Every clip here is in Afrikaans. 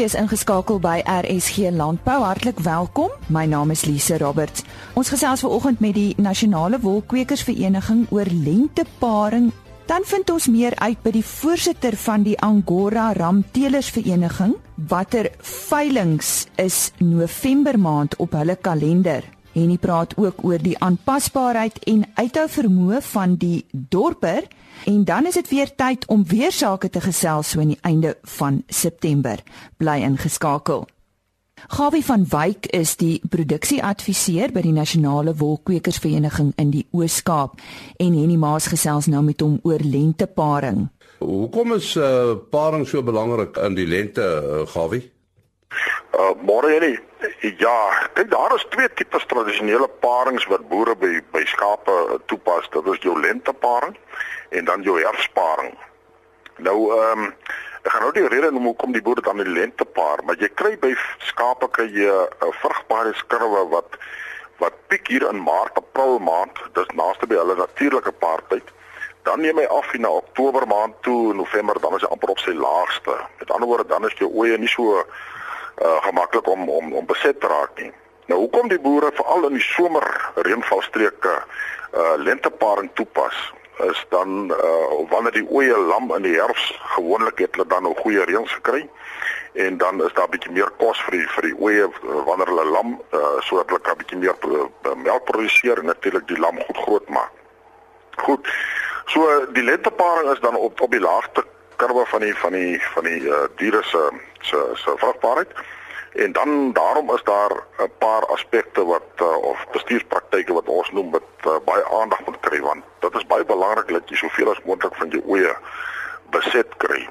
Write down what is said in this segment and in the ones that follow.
is ingeskakel by RSG Landbou. Hartlik welkom. My naam is Lise Roberts. Ons gesels vanoggend met die Nasionale Wolkwekersvereniging oor lenteparing. Dan vind ons meer uit by die voorsitter van die Angora Ramtelersvereniging watter veilinge is November maand op hulle kalender. En hy praat ook oor die aanpasbaarheid en uithou vermoë van die dorper en dan is dit weer tyd om weer sake te gesels so aan die einde van September. Bly ingeskakel. Gawie van Wyk is die produksieadviseur by die Nasionale Wolkwekersvereniging in die Oos-Kaap en Henny Maas gesels nou met hom oor lenteparing. Hoekom is uh, paring so belangrik in die lente, uh, Gawie? Uh, môre Henny. Ja, kyk daar is twee tipes tradisionele parings wat boere by by skape toepas. Dit is jou lenteparing en dan jou herfsparing. Nou ehm um, ek gaan nou die rede noem hoekom die boere dan die lentepaar, maar jy kry by skape kry jy 'n vrugbaarheidskurwe wat wat piek hier in Maart, April maand, dis naaste by hulle natuurlike paartyd. Dan neem hy af in Oktober maand toe, November dan is hy amper op sy laagste. Met ander woorde dan is jou oeye nie so uh, gemaklik om om om beset te raak nie. Nou hoekom die boere veral in die somer reënvalstreke uh lenteparing toepas is dan uh wanneer die oeye lam in die herfs gewoonlik het hulle dan 'n goeie reëns gekry en dan is daar bietjie meer kos vir die vir die uh, wanneer hulle lam uh sodat hulle kan bietjie meer melk produseer en natuurlik die lam goed groot maak. Goed. So die lenteparing is dan op op die laagste kurwe van die van die van die uh, diere se se se vrugbaarheid. En dan daarom is daar 'n paar aspekte wat uh, of bestuurspraktyke wat ons noem wat uh, baie aandag moet kry want dit is baie belangrik dat jy soveel as moontlik van jou oeye beset kry.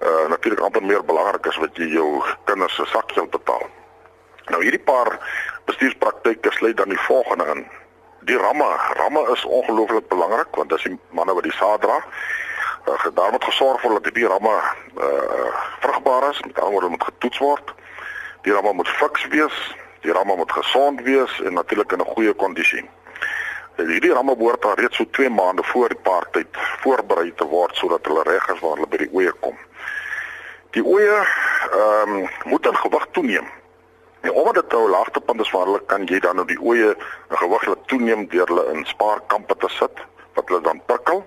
Uh natuurlik amper meer belangrik is wat jy jou kinders se sakgeld betaal. Nou hierdie paar bestuurspraktyke sluit dan die volgende in. Die ramme, ramme is ongelooflik belangrik want dis die manne wat die saad dra uh, daar moet gesorg word dat die ramme uh, vrugbaar is, met ander woorde moet getoets word. Die ramme moet fiks wees, die ramme moet gesond wees en natuurlik in 'n goeie kondisie. Hierdie ramme behoort al reeds so 2 maande voor die paartyd voorberei te word sodat hulle reg is waar hulle by die oeye kom. Die oeye ehm um, moet in gewig toeneem. En omdat dit 'n laagtepunt is waar hulle kan jy dan nou die oeye in gewig laat toeneem deur hulle in spaarkampe te sit wat hulle dan prikkel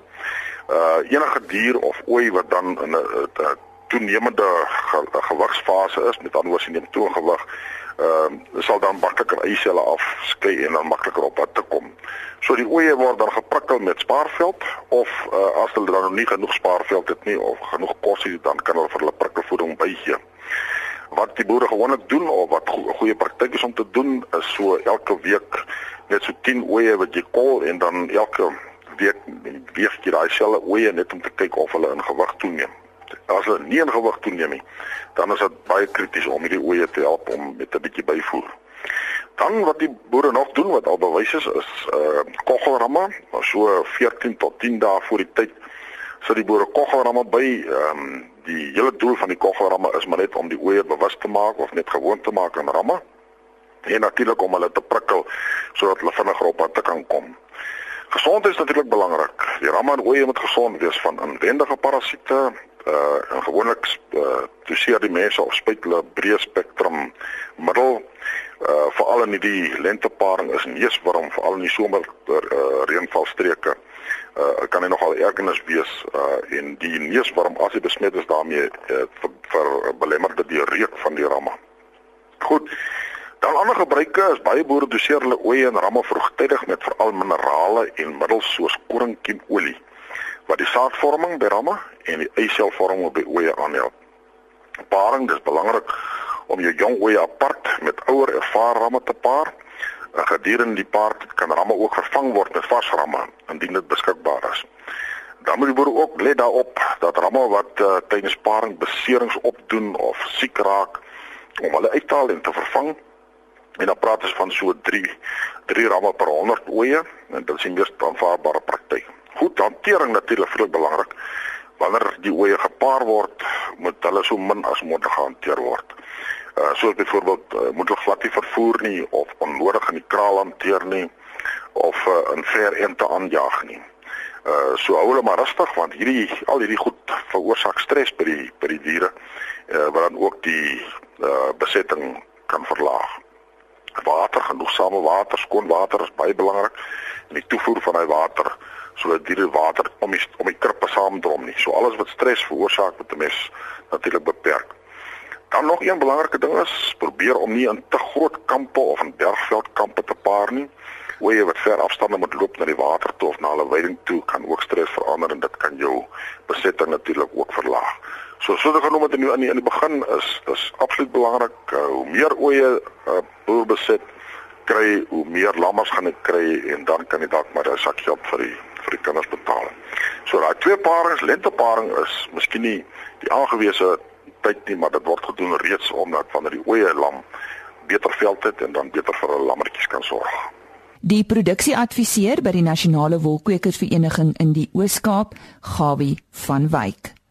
uh enige dier of ooi wat dan in 'n toenemende ge, gewigsfase is met ander woorde neem toe gewig ehm uh, sal dan makliker eise hulle afskei en dan makliker op pad te kom. So die oeye word dan geprikkel met spaarveld of uh, as hulle dan nie genoeg spaarveld het nie of genoeg kos het dan kan hulle vir hulle prikkelvoeding bygee. Wat die boere gewoonlik doen of wat go goeie praktyk is om te doen is so elke week net so 10 oeye wat jy kol en dan elke week weeg jy daai selle oeye net om te kyk of hulle in gewig toeneem. As hulle nie in gewig toeneem nie, dan is dit baie krities om hierdie oeye te help om met 'n bietjie byvoer. Dan wat die boere nog doen wat al bewys is is uh koggelramme, so 14 tot 10 dae voor die tyd sit die boere koggelramme by. Ehm um, die hele doel van die koggelramme is maar net om die oeye bewus te maak of net gewoon te maak aan ramme. En natuurlik om hulle te prikkel sodat hulle vinniger op pad kan kom. Gesondheid is natuurlik belangrik. Die ramme en oeye moet gesond wees van inwendige parasiete. Uh en gewoonlik uh doseer die mense of spuit hulle breë spektrum middel uh veral in die lenteparing is neusworm veral in die somer uh reënvalstreke. Uh kan hy nogal ergernis wees uh en die neusworm as hy besmet is daarmee uh, vir, vir belemmer dit die reuk van die ramme. Goed. Dan ander gebruike is baie boere doseer hulle oeye en ramme vroegtydig met veral minerale en middels soos koringkiemolie wat die saadvorming by ramme en die eiselvorming by oeye aanhelp. Paring is belangrik om jou jong oeye apart met ouer ervare ramme te paar. Gedurende die paart kan ramme ook vervang word met vars ramme indien dit beskikbaar is. Dan moet die boere ook let daarop dat ramme wat uh, tydens paring beserings opdoen of siek raak om hulle uit te haal en te vervang En dan praat ons van so 3 3 ramme per 100 oeye en dit is die mees aanvaarbare praktyk. Goed hantering natuurlik vir belangrik. Wanneer die oeye gepaar word, moet hulle so min as moontlik gehanteer word. Uh soos byvoorbeeld uh, moet hulle glad nie vervoer nie of onnodig in die kraal hanteer nie of uh, in ver ente aanjaag nie. Uh so hou hulle maar rustig want hierdie al hierdie goed veroorsaak stres by die by die diere uh, wat dan ook die uh besetting kan verlaag. Water, genoegsame water, skoon water is baie belangrik en die toevoer van daai water sodat diere water om die om die krippe saamdrom nie. So alles wat stres veroorsaak met 'n mens natuurlik beperk. Dan nog een belangrike ding is probeer om nie in te groot kampe of in bergveldkampe te paar nie. Oeye wat ver afstande moet loop na die water toe of na 'n weiding toe kan ook stres verander en dit kan jou besetting natuurlik ook verlaag. So soos ek genoem het in die in die begin is dis absoluut belangrik uh, hoe meer oeye uh, boer besit kry hoe meer lammers gaan ek kry en dan kan jy dalk maar 'n sak geld vir die vir die kinders betaal. So daai twee parings, lenteparing is miskien nie die aangewese tyd nie, maar dit word gedoen reeds omdat wanneer die oeye lam beter veld het en dan beter vir hulle lammetjies kan sorg. Die produksieadviseur by die Nasionale Wolkwekersvereniging in die Oos-Kaap, Gawie van Wyk.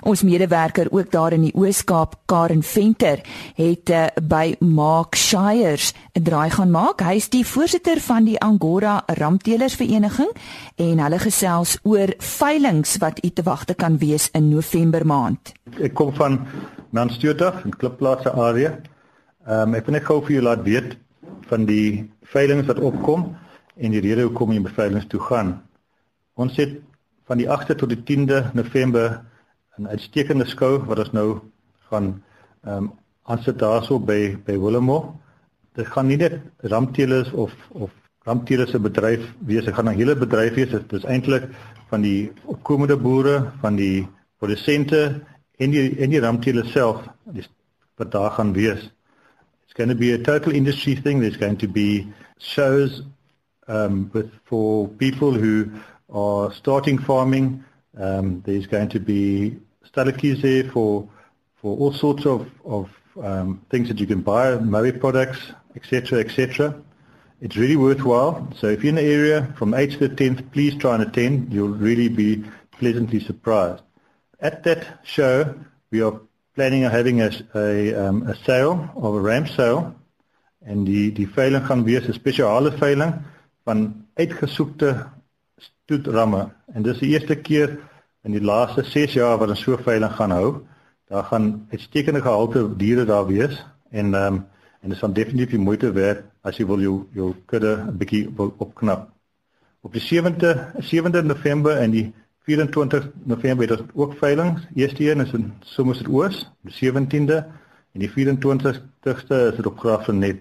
Ons medewerker ook daar in die Oos-Kaap, Karen Venter, het uh, by Mark Shires 'n draai gaan maak. Hy is die voorsitter van die Angora Ramtelersvereniging en hulle gesels oor veilinge wat u te wagte kan wees in November maand. Ek kom van Mansturdag in Klipplaas se area. Ehm um, ek wil net gou vir julle laat weet van die veilinge wat opkom en die rede hoekom jy by veilinge toe gaan. Ons het van die 8de tot die 10de November 'n uitstekende skou wat ons nou gaan ehm um, aansit daarso by by Willemo. Dit gaan nie net rampteelers of of rampteelers se bedryf wees, dit gaan 'n hele bedryf wees. Dit is eintlik van die opkomende boere, van die produsente en die en die rampteelers self wat daar gaan wees. It's going to be a total industry thing. There's going to be shows um with for people who are starting farming. Um there's going to be stalletjies there for for all sorts of of um, things that you can buy, Murray products, etc., etc. It's really worthwhile. So if you're in the area from 8th to the 10th, please try and attend. You'll really be pleasantly surprised. At that show, we are planning on having a a, um, a sale of a ramp sale, en die die veiling gaan wees 'n spesiale veiling van uitgesoekte stoetramme. En dis die eerste keer in die laaste 6 jaar wat ons so veiling gaan hou, daar gaan uitstekende gehalte diere daar wees en ehm um, en dit is van definitief die moeite werd as jy wil jou jou kudde 'n bietjie wil opknap. Op die 7de 7de November en die 24 November het ons ook veilings. Eerste een is in Somerset Oos, die 17de en die 24ste is dit op Graafrenet.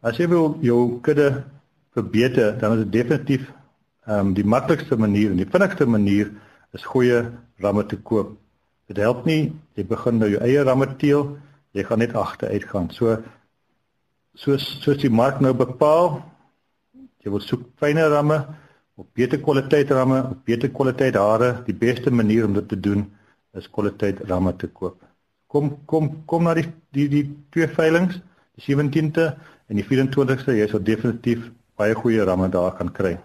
As jy wil jou kudde verbeter, dan is dit definitief ehm um, die maklikste manier en die vinnigste manier is goeie ramme te koop. Dit help nie jy begin nou jou eie ramme teel, jy gaan net agteruit gaan. So soos soos die mark nou bepaal, jy wil soek fynere ramme of beter kwaliteit ramme, of beter kwaliteit hare, die beste manier om dit te doen is kwaliteit ramme te koop. Kom kom kom na die die die twee veilinge, die 17de en die 24ste, jy sal definitief baie goeie ramme daar kan kry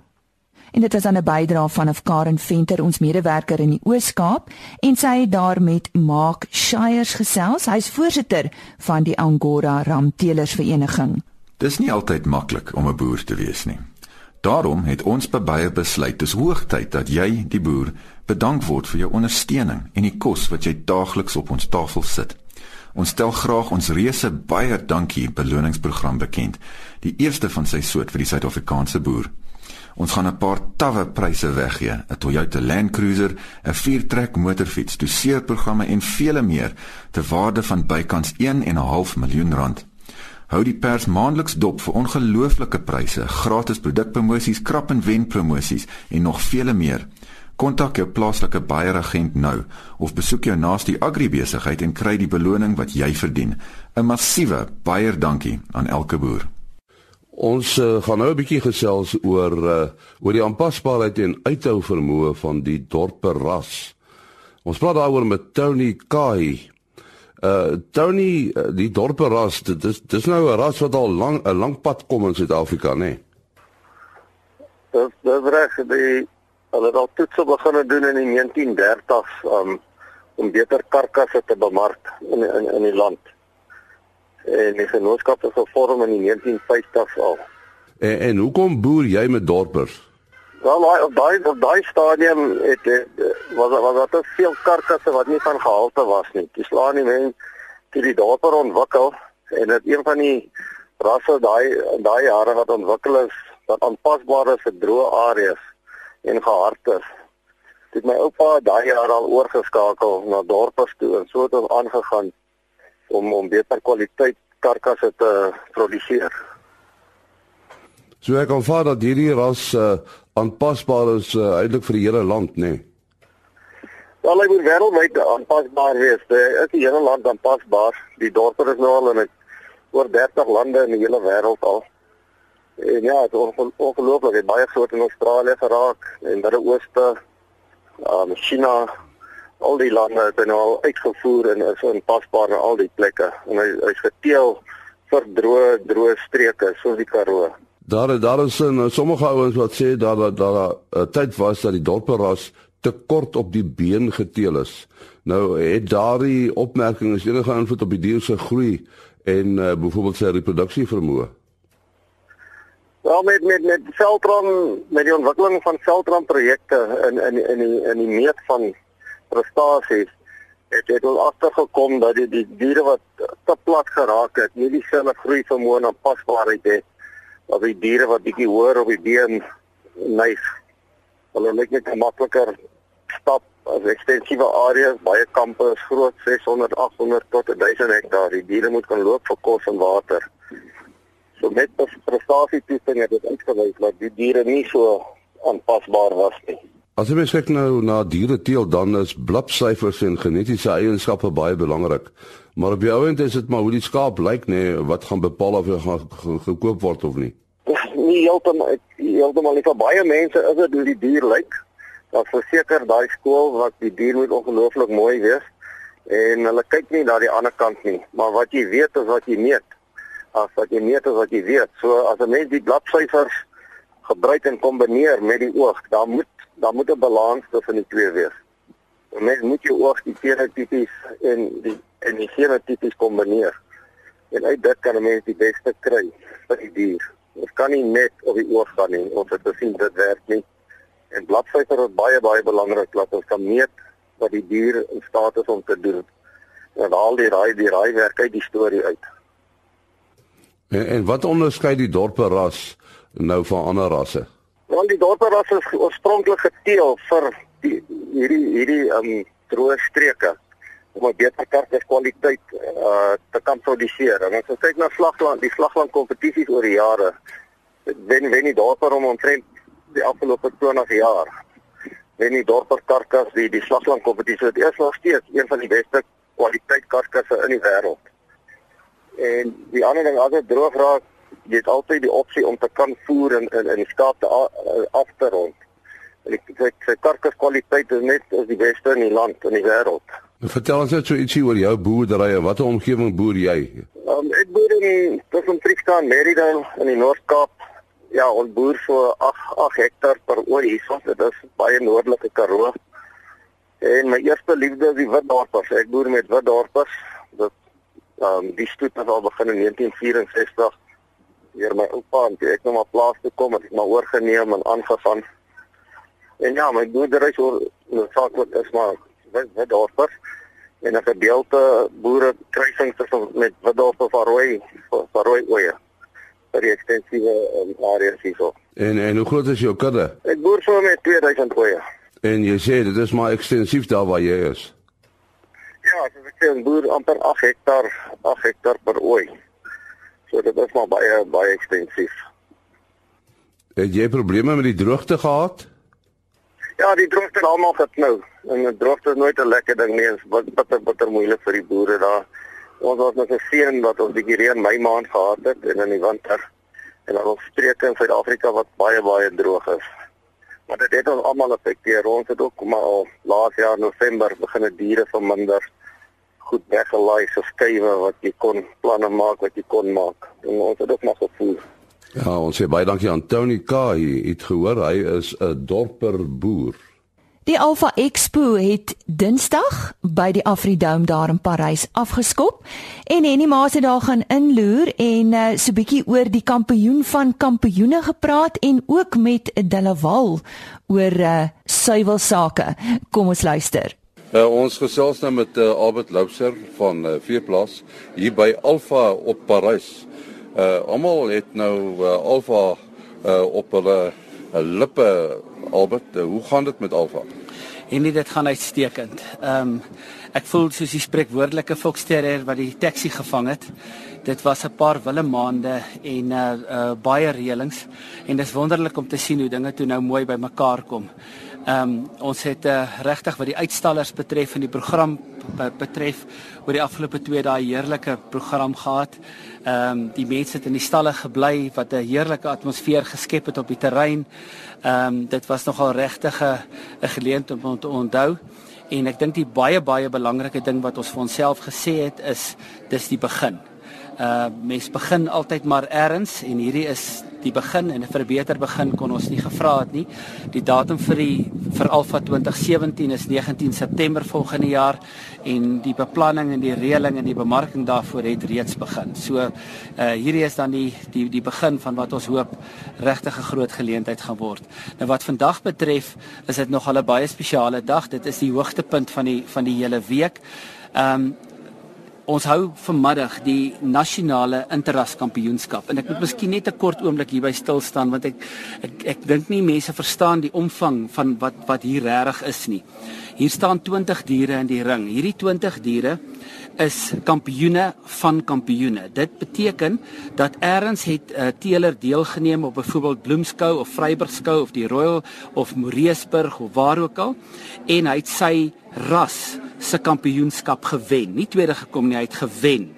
en dit was dan 'n bydrae van Afkaren Venter ons medewerker in die Oos-Kaap en sy het daar met Mark Shires gesels. Hy's voorsitter van die Angora Ramtelers Vereniging Dis nie altyd maklik om 'n boer te wees nie. Daarom het ons by baie besluit dis hoogtyd dat jy die boer bedank word vir jou ondersteuning en die kos wat jy daagliks op ons tafel sit. Ons stel graag ons reuse baie dankie beloningsprogram bekend, die eerste van sy soort vir die Suid-Afrikaanse boer. Ons gaan 'n paar tawwe pryse weggee, 'n Toyota Land Cruiser, 'n viertrek motorfiets, doseerprogramme en vele meer te waarde van bykans 1.5 miljoen rand. Hou die pers maandeliks dop vir ongelooflike pryse, gratis produkpromosies, krap en wen promosies en nog vele meer. Kontak jou plaaslike baieragent nou of besoek jou naaste agribesigheid en kry die beloning wat jy verdien. 'n Massiewe baie dankie aan elke boer. Ons uh, gaan nou 'n bietjie gesels oor uh, oor die aanpasbaarheid en uithou vermoë van die dorpe ras. Ons praat daaroor met Tony Kai. Uh Tony, uh, die dorpe ras, dit is dis nou 'n ras wat al lank 'n lang pad kom in Suid-Afrika, né? Nee? Dis dis reg, die hulle het al toets begin doen in die 1930s um, om beter karkasse te bemark in in in die land en die genootskap is gevorm in die 1950s al. En en hoekom boer jy met dorpers? Wel, op daai op daai stadium het, het was was daar veel karkasse wat nie van gehalte was nie. Dis slaan nie men die die dorpe ontwikkel en dit een van die rasse daai daai jare wat ontwikkel is wat aanpasbaar is vir droë areas en gehardtes. Dit my oupa daai jaar al oorgeskakel na dorpe toe en so het ons aangegaan om om beter kwaliteit karkasse te produseer. So ek kan vaar dat hierdie ras uh, aanpasbaar is uh, eintlik vir die hele land, nê? Nee. Wel, hy moet wêreldwyd aanpasbaar wees. Dit is die hele land aanpasbaar. Die dorpe is nou al in oor 30 lande in die hele wêreld al. En ja, dit is ongelooflik. Hy baie groot in Australië geraak en Midde-Ooste, um, China, al die lande het hy nou al uitgevoer en is aanpasbaar na al die plekke. En hy hy's geteel vir droë droë streke soos die Karoo. Daar daar is en sommige ouens wat sê dat dat daar 'n uh, tyd was dat die dorperas te kort op die been geteel is. Nou het daardie opmerking is enige invloed op die dier se groei en uh, byvoorbeeld sy reproduksie vermoë. Wel met met met Veltron met die ontwikkeling van Veltron projekte in in in die in die meet van prestasies het het ons agtergekom dat die die diere wat te plat geraak het, nie dieselfde groei vermoë en pasbaarheid het of die diere wat bietjie hoër op die been neig. Hulle lyk net makliker stap as ekstensiewe areas, baie kampe is groot, 600, 800 tot 1000 hektaar. Die diere moet kan loop vir kos en water. So met prestasie toetsing het dit uitgewys dat die diere nie so aanpasbaar was nie. As jy kyk nou na diere teel dan is blipsyfers en genetiese eienskappe baie belangrik. Maar op jou end is dit maar hoe die skaap lyk nê nee, wat gaan bepaal of hy gaan gekoop word of nie. Nie heeltemal heeltemal nie vir baie mense is dit hoe die dier lyk. Dat verseker daai skool wat die dier moet ongelooflik mooi wees en hulle kyk nie na die ander kant nie, maar wat jy weet is wat jy meet. As wat jy meet is wat jy weet. So as 'n mens die blipsyfers gebruik en kombineer met die oog, dan moet dan moet 'n balans tussen die twee wees. Mens moet jou oog die fenotipies en die en die fenotipies kombineer. En uit dit kan 'n mens die beste kry vir die dier. Ons kan nie net op die oog gaan nie. Ons het gesien dit werk nie. En bladsyfer is baie baie belangrik dat ons kan meet wat die dier in staat is om te doen. En al die raai die raai werk uit die storie uit. En, en wat onderskei die dorpe ras nou van ander rasse? Want die dorpe was oorspronklik geteel vir die hierdie hierdie um droë streke om 'n beter karkaskwaliteit uh te kan produseer. En as ons kyk na slagland, die slagland kompetisies oor die jare, wen wen die dorpe om omtrent die afgelope 20 jaar. Wen die dorpe karkas die die slagland kompetisie het eers nog steeds een van die beste kwaliteit karkasse in die wêreld. En die ander ding as dit droog raak, jy het altyd die opsie om te kan voer in in in die skaap te af te rond. En ek sê sy karkaskwaliteit is net as die beste in die land in die wêreld. Nou, vertel ons net so ietsie oor jou boerderye. Watter omgewing boer jy? Um, ek boer in tussen Trixton, Merida in die Noord-Kaap. Ja, ons boer so 8 8 hektaar per ooi hierson. Dit is baie noordelike Karoo. En my eerste liefde is die witdorpers. Ek boer met witdorpers. Dit ehm um, die stoet het al begin in 1964 deur my oupa en ek nou maar plaas toe kom, het ek maar oorgeneem en aangegaan. En ja, my boerdery so noodsaaklik is maar wat wat daarvoor en 'n gedeelte boere kruising tussen met Wadorp of Arooi, Arooi oeye. vir die ekstensiewe um, areas hierso. En en hoe groot is jou kudde? Ek boer so met 2000 oeye. En jy sê dit is maar ekstensief daar waar jy is. Ja, so ek sê 'n boer amper 8 hektaar, 8 hektaar per ooi. So dit is maar baie baie ekstensief. Het jy probleme met die droogte gehad? Ja, die droogte het almal geknou. En die droogte is nooit 'n lekker ding nie. Wat bitter bitter moeilik vir die boere daar. Ons was nog geseën dat ons bietjie reën my maand gehad het en in die winter en dan ons streke in Suid-Afrika wat baie baie droog is. Maar dit het ons almal affekteer. Ons het ook maar al laas jaar November begin die diere verminder goed weggelaai so skuwe wat jy kon planne maak wat jy kon maak. En ons het ook maar gevoel. Ja, ons sê baie dankie aan Tony Kai. Het gehoor hy is 'n dorper boer. Die Alpha Expo het Dinsdag by die Afridome daar in Parys afgeskop en Henny Maas het daar gaan inloer en uh, so 'n bietjie oor die kampioen van kampioene gepraat en ook met Delaval oor uh, suiwelsake. Kom ons luister. Uh, ons gesels nou met uh, Albert Loubser van uh, Veeplaas hier by Alpha op Parys. Uh almal het nou uh, Alpha uh, op hulle uh, lippe Albert, uh, hoe gaan dit met Alpha? En nie dit gaan uitstekend. Ehm um, ek voel soos die spreekwoordelike foksterrier wat die taxi gevang het. Dit was 'n paar wille maande en uh, uh baie reëlings en dit is wonderlik om te sien hoe dinge toe nou mooi bymekaar kom. Ehm um, ons het uh, regtig wat die uitstallers betref en die program betref oor die afgelope 2 dae heerlike program gehad. Ehm um, die mense het in die stalle gebly wat 'n heerlike atmosfeer geskep het op die terrein. Ehm um, dit was nogal regtig 'n geleentheid om te onthou. En ek dink die baie baie belangrike ding wat ons vir onsself gesê het is dis die begin. Uh mens begin altyd maar eers en hierdie is die begin en 'n beter begin kon ons nie gevra het nie. Die datum vir die vir Alfa 2017 is 19 September volgende jaar en die beplanning en die reëling en die bemarking daarvoor het reeds begin. So uh hierdie is dan die die die begin van wat ons hoop regtig 'n groot geleentheid gaan word. Nou wat vandag betref, is dit nog 'n baie spesiale dag. Dit is die hoogtepunt van die van die hele week. Ehm um, Ons hou vanmiddag die nasionale interras kampioenskap en ek moet miskien net 'n kort oomblik hierby stil staan want ek ek ek dink nie mense verstaan die omvang van wat wat hier regtig is nie. Hier staan 20 diere in die ring. Hierdie 20 diere is kampioene van kampioene. Dit beteken dat eers het 'n uh, teeler deelgeneem op byvoorbeeld Bloemskou of Vryburgskou of die Royal of Moreesburg of waar ook al en hy het sy ras se kampioenskap gewen. Nie tweede gekom nie, hy het gewen.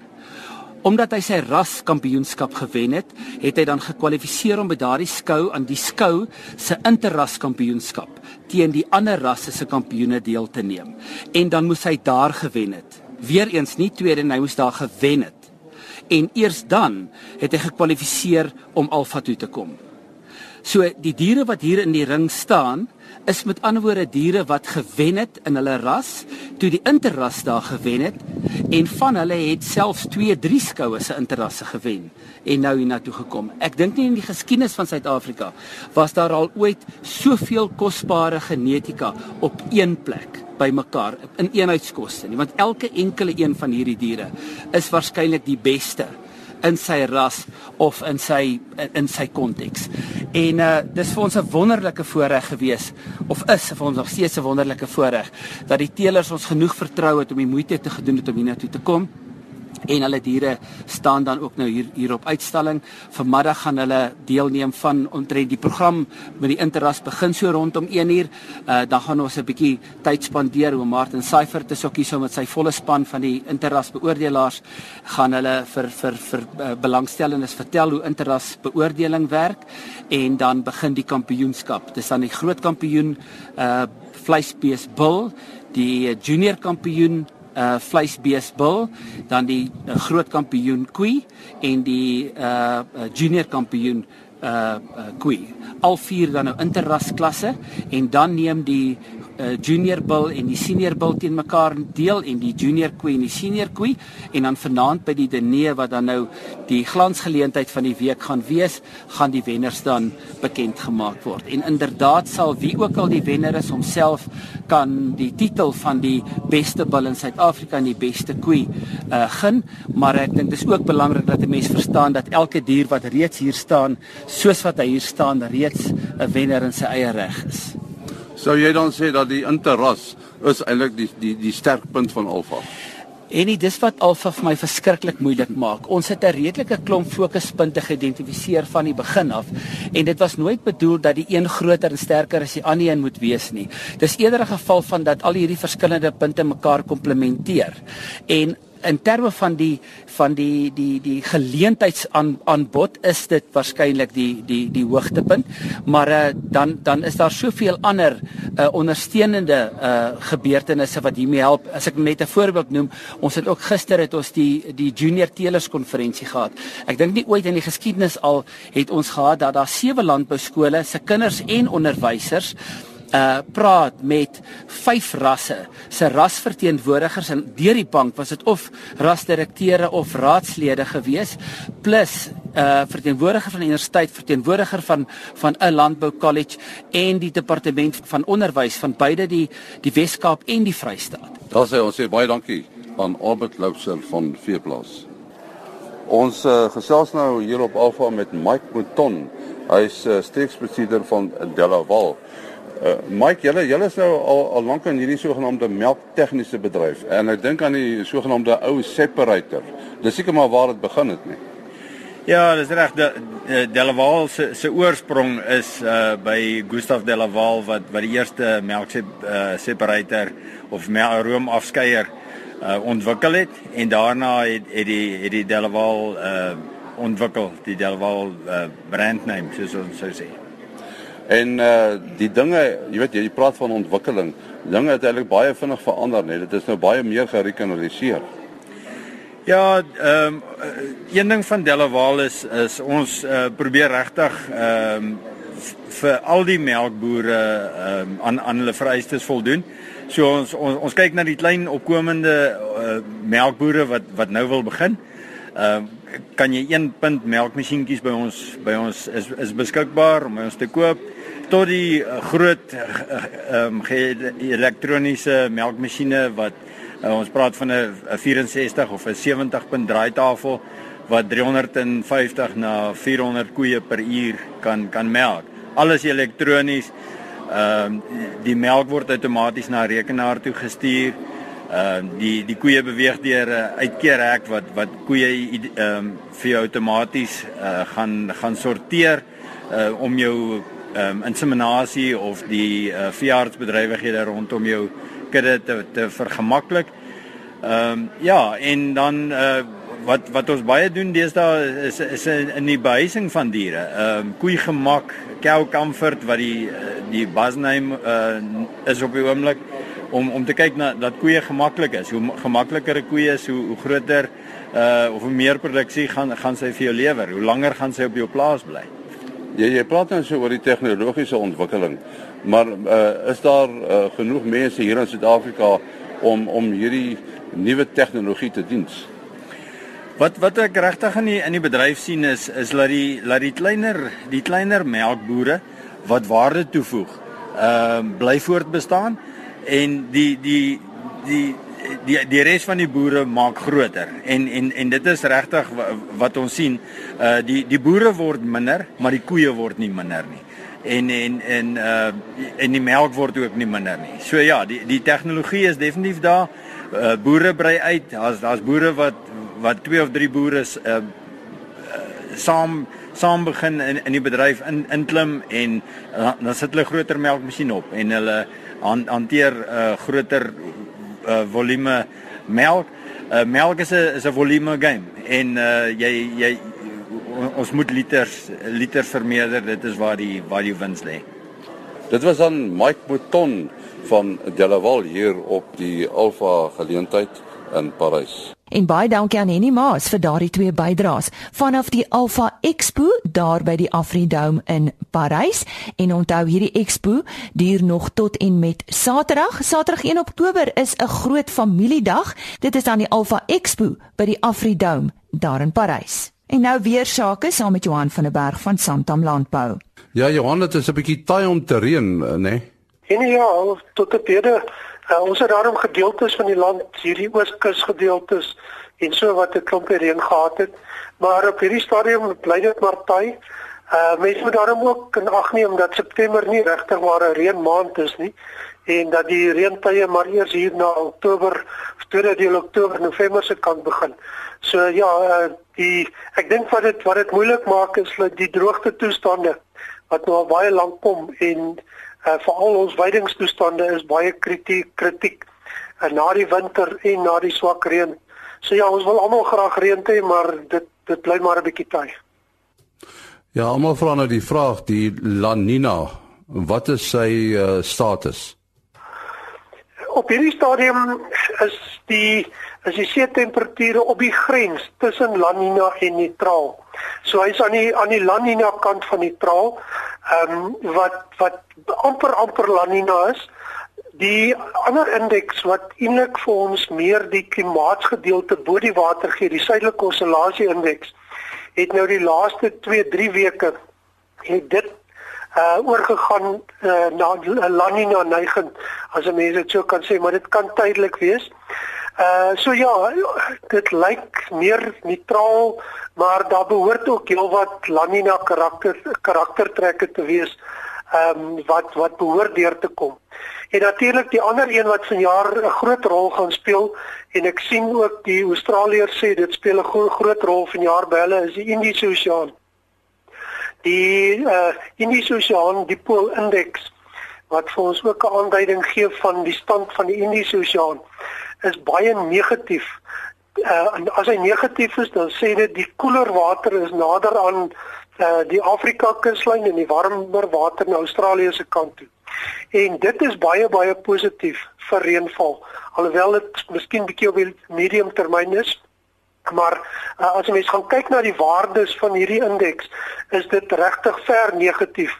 Omdat hy sy ras kampioenskap gewen het, het hy dan gekwalifiseer om by daardie skou aan die skou se interras kampioenskap teen die ander rasse se kampioene deel te neem. En dan moes hy daar gewen het. Weereens nie tweede, hy moes daar gewen het. En eers dan het hy gekwalifiseer om Alfa toe te kom. So die diere wat hier in die ring staan, is met ander woorde diere wat gewen het in hulle ras, toe die interras daar gewen het en van hulle het selfs 2, 3 skoue se interrasse gewen en nou hiernatoe gekom. Ek dink nie in die geskiedenis van Suid-Afrika was daar al ooit soveel kosbare genetika op een plek bymekaar in eenheidskoste nie, want elke enkele een van hierdie diere is waarskynlik die beste in sy ras of in sy in sy konteks. En uh dis vir ons 'n wonderlike voorreg gewees of is vir ons nog steeds 'n wonderlike voorreg dat die teelers ons genoeg vertrou het om die moeite te gedoen het om hiernatoe te kom en hulle diere staan dan ook nou hier hier op uitstalling. Vanmiddag gaan hulle deelneem van omtrent die program met die interras begin so rondom 1 uur. Uh dan gaan ons 'n bietjie tyd spandeer hoe Martin Syfer te sokkie so met sy volle span van die interras beoordelaars gaan hulle vir vir vir uh, belangstellendes vertel hoe interras beoordeling werk en dan begin die kampioenskap. Dis dan die groot kampioen uh vleisbees bil, die junior kampioen uh vleisbeesbil, dan die uh, groot kampioen koei en die uh, junior kampioen uh, koei. Al vier dan nou interras klasse en dan neem die uh, junior bil en die senior bil teen mekaar deel en die junior koei en die senior koei en dan vanaand by die diner wat dan nou die glansgeleentheid van die week gaan wees, gaan die wenners dan bekend gemaak word. En inderdaad sal wie ook al die wenner is homself kan die titel van die beste bil in Suid-Afrika en die beste koei uh gun, maar ek dink dis ook belangrik dat 'n mens verstaan dat elke dier wat reeds hier staan, soos wat hy hier staan, reeds 'n wenner in sy eie reg is. Sou jy dan sê dat die interras is eintlik die die die sterkpunt van Alfa? En dit is wat Alfa vir my verskriklik moeilik maak. Ons het 'n redelike klomp fokuspunte geïdentifiseer van die begin af en dit was nooit bedoel dat die een groter en sterker as die ander een moet wees nie. Dis eerder 'n geval van dat al hierdie verskillende punte mekaar komplementeer. En in terme van die van die die die geleentheidsaanbod is dit waarskynlik die die die hoogtepunt. Maar uh, dan dan is daar soveel ander uh, ondersteunende uh, gebeurtenisse wat hiermee help. As ek net 'n voorbeeld noem ons het ook gister het ons die die junior teelers konferensie gehad. Ek dink nie ooit in die geskiedenis al het ons gehad dat daar sewe landbou skole se kinders en onderwysers uh praat met vyf rasse se rasverteenwoordigers en deur die bank was dit of rasdirekteure of raadslede gewees plus uh verteenwoordiger van die universiteit, verteenwoordiger van van 'n landbou college en die departement van onderwys van beide die die Wes-Kaap en die Vrystaat. Daar sê ons sê baie dankie aan Albert Loubser van Veeplaas. Ons uh, gesels nou hier op Alfa met Mike Mouton. Hy's uh, streeksbestuurder van Delaval. Uh, Mike, julle julle is nou al al lank in hierdie sogenaamde melktegniese bedryf en ek dink aan die sogenaamde ou separator. Dis seker maar waar dit begin het, nee. Ja, dis reg. De, de Delaval se se oorsprong is uh by Gustav Delaval wat wat die eerste melk uh, separator of room afskeier uh ontwikkel het en daarna het het die het die Delaval uh ontwikkel, die Delaval uh brandname soos ons sou sê. En uh die dinge, jy weet jy praat van ontwikkeling. Dinge het eintlik baie vinnig verander, net dit is nou baie meer gerekanaliseer. Ja, ehm um, een ding van Delaval is is ons uh, probeer regtig ehm um, vir al die melkbooie ehm um, aan aan hulle vereistes voldoen. So ons ons ons kyk na die klein opkomende uh, melkbooie wat wat nou wil begin. Ehm uh, kan jy 1 punt melkmasjienkies by ons by ons is is beskikbaar om ons te koop tot die uh, groot ehm uh, um, elektroniese melkmasjiene wat Uh, ons praat van 'n 64 of 'n 70 punt draaitafel wat 350 na 400 koeie per uur kan kan melk. Alles elektronies. Ehm uh, die melk word outomaties na 'n rekenaar toe gestuur. Ehm uh, die die koeie beweeg deur 'n uitkeerhek wat wat koeie ehm um, vir jou outomaties uh, gaan gaan sorteer uh, om jou ehm um, inseminasie of die uh, veeartsbedrywighede rondom jou kudde te te vergemaklik. Ehm um, ja, en dan uh wat wat ons baie doen deesdae is is in die behuising van diere. Ehm um, koei gemak, cow comfort wat die die basname uh is op die oomblik om om te kyk na dat koeie gemaklik is. Hoe gemakliker 'n koe is, hoe hoe groter uh of hoe meer produksie gaan gaan sy vir jou lewer. Hoe langer gaan sy op jou plaas bly. Jy jy praat nou so oor die tegnologiese ontwikkeling. Maar uh, is daar uh, genoeg mense hier in Suid-Afrika om om hierdie nuwe tegnologie te diens? Wat wat ek regtig in die in die bedryf sien is is dat die dat die kleiner die kleiner melkbooie wat waarde toevoeg, ehm uh, bly voortbestaan en die die die die die res van die boere maak groter en en en dit is regtig wat ons sien uh die die boere word minder maar die koeie word nie minder nie en en en uh en die melk word ook nie minder nie. So ja, die die tegnologie is definitief daar. Uh boere brei uit. Daar's daar's boere wat wat twee of drie boere uh, uh saam saam begin in in die bedryf in inklim en uh, dan sit hulle groter melkmasjien op en hulle hanteer uh groter uh volume melk. Uh melk is 'n is 'n volume game en uh jy jy ons moet liters liters vermeerder dit is waar die waar die wins lê. Dit was dan Mike Mouton van Delaval hier op die Alpha geleentheid in Parys. En baie dankie aan Henny Maas vir daardie twee bydraes vanaf die Alpha Expo daar by die Afridome in Parys. En onthou hierdie expo duur nog tot en met Saterdag. Saterdag 1 Oktober is 'n groot familiedag. Dit is dan die Alpha Expo by die Afridome daar in Parys. En nou weer sake saam met Johan van der Berg van Santam Landbou. Ja, Johan, dit is 'n bietjie taai om te reën, eh, né? Nee? En ja, tot op hede uh, ons het daarom gedeeltes van die land, hierdie ooskus gedeeltes en so wat 'n klomp reën gehad het, maar op hierdie stadium bly dit maar taai. Uh mense moet daarom ook in ag neem dat September nie regtig waar 'n reënmaand is nie en dat die reëntye maar eers hier na Oktober, tweede deel Oktober, November se kant begin. So ja, uh, die ek dink wat dit wat dit moeilik maak is dat die droogte toestande wat nou al baie lank kom en uh, veral ons weidingstoestande is baie kritiek kritiek uh, na die winter en na die swak reën. So ja, ons wil almal graag reën hê, maar dit dit bly maar 'n bietjie taai. Ja, almal vra nou die vraag, die La Nina, wat is sy uh, status? Op hierdie stadium is die is die see temperature op die grens tussen La Nina en neutraal. So hy's aan die aan die La Nina kant van neutraal. ehm um, wat wat amper amper La Nina is. Die ander indeks wat eintlik vir ons meer die klimaatsgedeelte bo die water gee, die suidelike oscillasie indeks, het nou die laaste 2-3 weke het dit uh oorgegaan uh, na La Nina neiging as 'n mens dit so kan sê, maar dit kan tydelik wees. Uh so ja, dit lyk meer neutraal, maar daar behoort ook heelwat La Nina karakter karaktertrekke te wees ehm um, wat wat behoort deur te kom. En natuurlik die ander een wat vanjaar 'n groot rol gaan speel en ek sien ook die Australiërs sê dit speel 'n gro groot rol vanjaar by hulle is die Indiese Oseaan die uh Indiese Oseaan dipool indeks wat vir ons ook 'n aanduiding gee van die stand van die Indiese Oseaan is baie negatief. Uh en as hy negatief is, dan sê dit die koeler water is nader aan uh die Afrika kuslyn en die warmer water na Australië se kant toe. En dit is baie baie positief vir reënval. Alhoewel dit miskien bietjie op die medium termyn is, maar uh, as jy mens gaan kyk na die waardes van hierdie indeks is dit regtig ver negatief.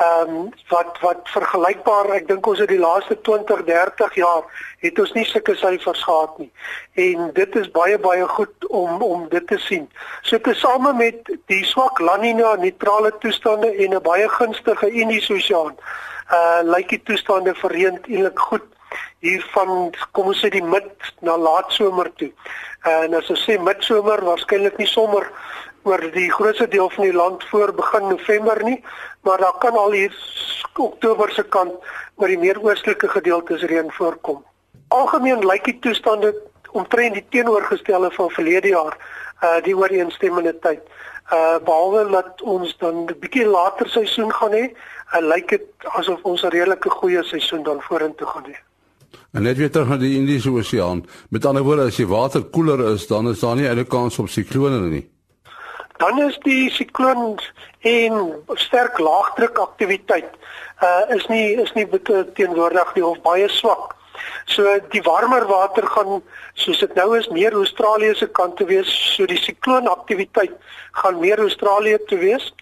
Ehm um, wat wat vergelykbaar, ek dink ons het die laaste 20, 30 jaar het ons nie sulke syfers gehad nie. En dit is baie baie goed om om dit te sien. So tesame met die swak La Nina neutrale toestande en 'n baie gunstige Indiese Oseaan, uh lyk die toestande verreend eintlik goed hier van kom ons sê die mid na laat somer toe. En as ons sê midsomer, waarskynlik nie sommer oor die grootste deel van die land voor begin November nie, maar daar kan al hier Oktober se kant oor die meer oostelike gedeeltes reën voorkom. Algemeen lyk die toestande omtrent die teenoorgestelde van verlede jaar, uh die ooreenstemmende tyd. Uh behalwe dat ons dan 'n bietjie later seisoen gaan hê, uh, lyk dit asof ons 'n redelike goeie seisoen dan vorentoe gaan hê. En net weer terug na die Indiese Oseaan. Met ander woorde, as die water koeler is, dan is daar nie enige kans op siklone nie. Dan is die sikloon en sterk laagdruk aktiwiteit uh is nie is nie teenwoordig nie of baie swak. So die warmer water gaan soos dit nou is meer Australië se kant toe wees, so die sikloon aktiwiteit gaan meer Australië toe wees.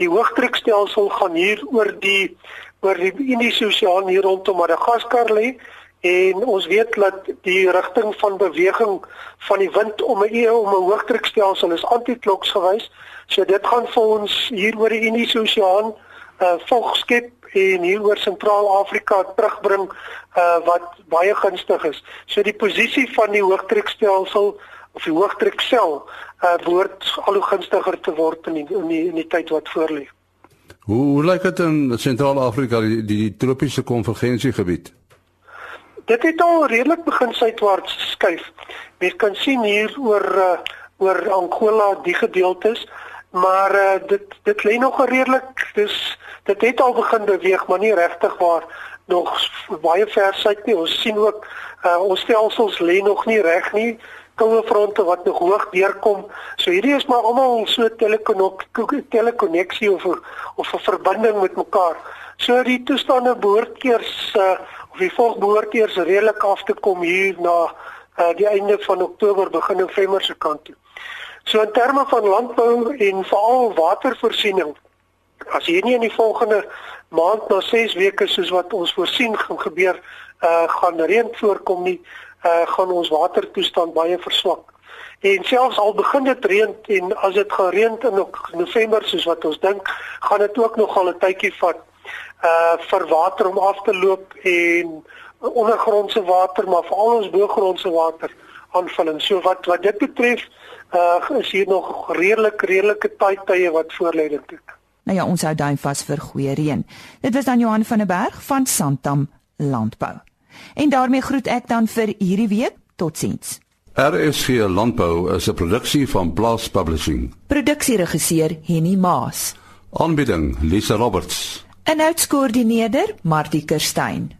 Die hoëdrukstelsel gaan hier oor die oor die Indiese Oseaan hier rondom Madagaskar lê en ons weet dat die rigting van beweging van die wind om 'n eeu om 'n hoëdrukstelsel is antikloks gewys. So dit gaan vir ons hier oor die Indiese Oseaan uh vog skep en hier oor Sentraal-Afrika terugbring uh wat baie gunstig is. So die posisie van die hoëdrukstelsel of die hoëdruksel uh behoort al hoe gunstiger te word in die, in die in die tyd wat voorlê. Hoe, hoe lyk dit in Sentraal-Afrika die, die tropiese konvergensiegebied? Dit het al redelik begin suidwaarts skuif. Mens kan sien hier oor uh, oor Angola die gedeeltes, maar uh, dit dit lê nog redelik dis dit het al begin beweeg, maar nie regtig waar nog baie ver suid nie. Ons sien ook uh, ons stelsels lê nog nie reg nie koue fronte wat nog hoog deurkom. So hierdie is maar almal so telekonneksie of of 'n verbinding met mekaar. So die toestande behoort keers uh, die volk behoort eers redelik af te kom hier na uh, die einde van Oktober begin November se kant toe. So in terme van landbou en veral watervoorsiening as hier nie in die volgende maand na 6 weke soos wat ons voorsien gaan gebeur uh gaan reën voorkom nie uh gaan ons watertoestand baie verswak. En selfs al begin dit reën en as dit gereën in November soos wat ons dink, gaan dit ook nog al 'n tydjie vat uh vir water om af te loop en ondergrondse water maar veral ons boogrondse water aanvulling. So wat wat dit betref uh is hier nog redelik redelike tye wat voorlê dit. Nou ja, ons hou duim vas vir goeie reën. Dit was dan Johan van der Berg van Santam Landbou. En daarmee groet ek dan vir hierdie week. Totsiens. RSG Landbou is 'n produksie van Blast Publishing. Produksieregisseur Henny Maas. Aanbieding Lisa Roberts. En uitskoördineerder Martie Kerstyn.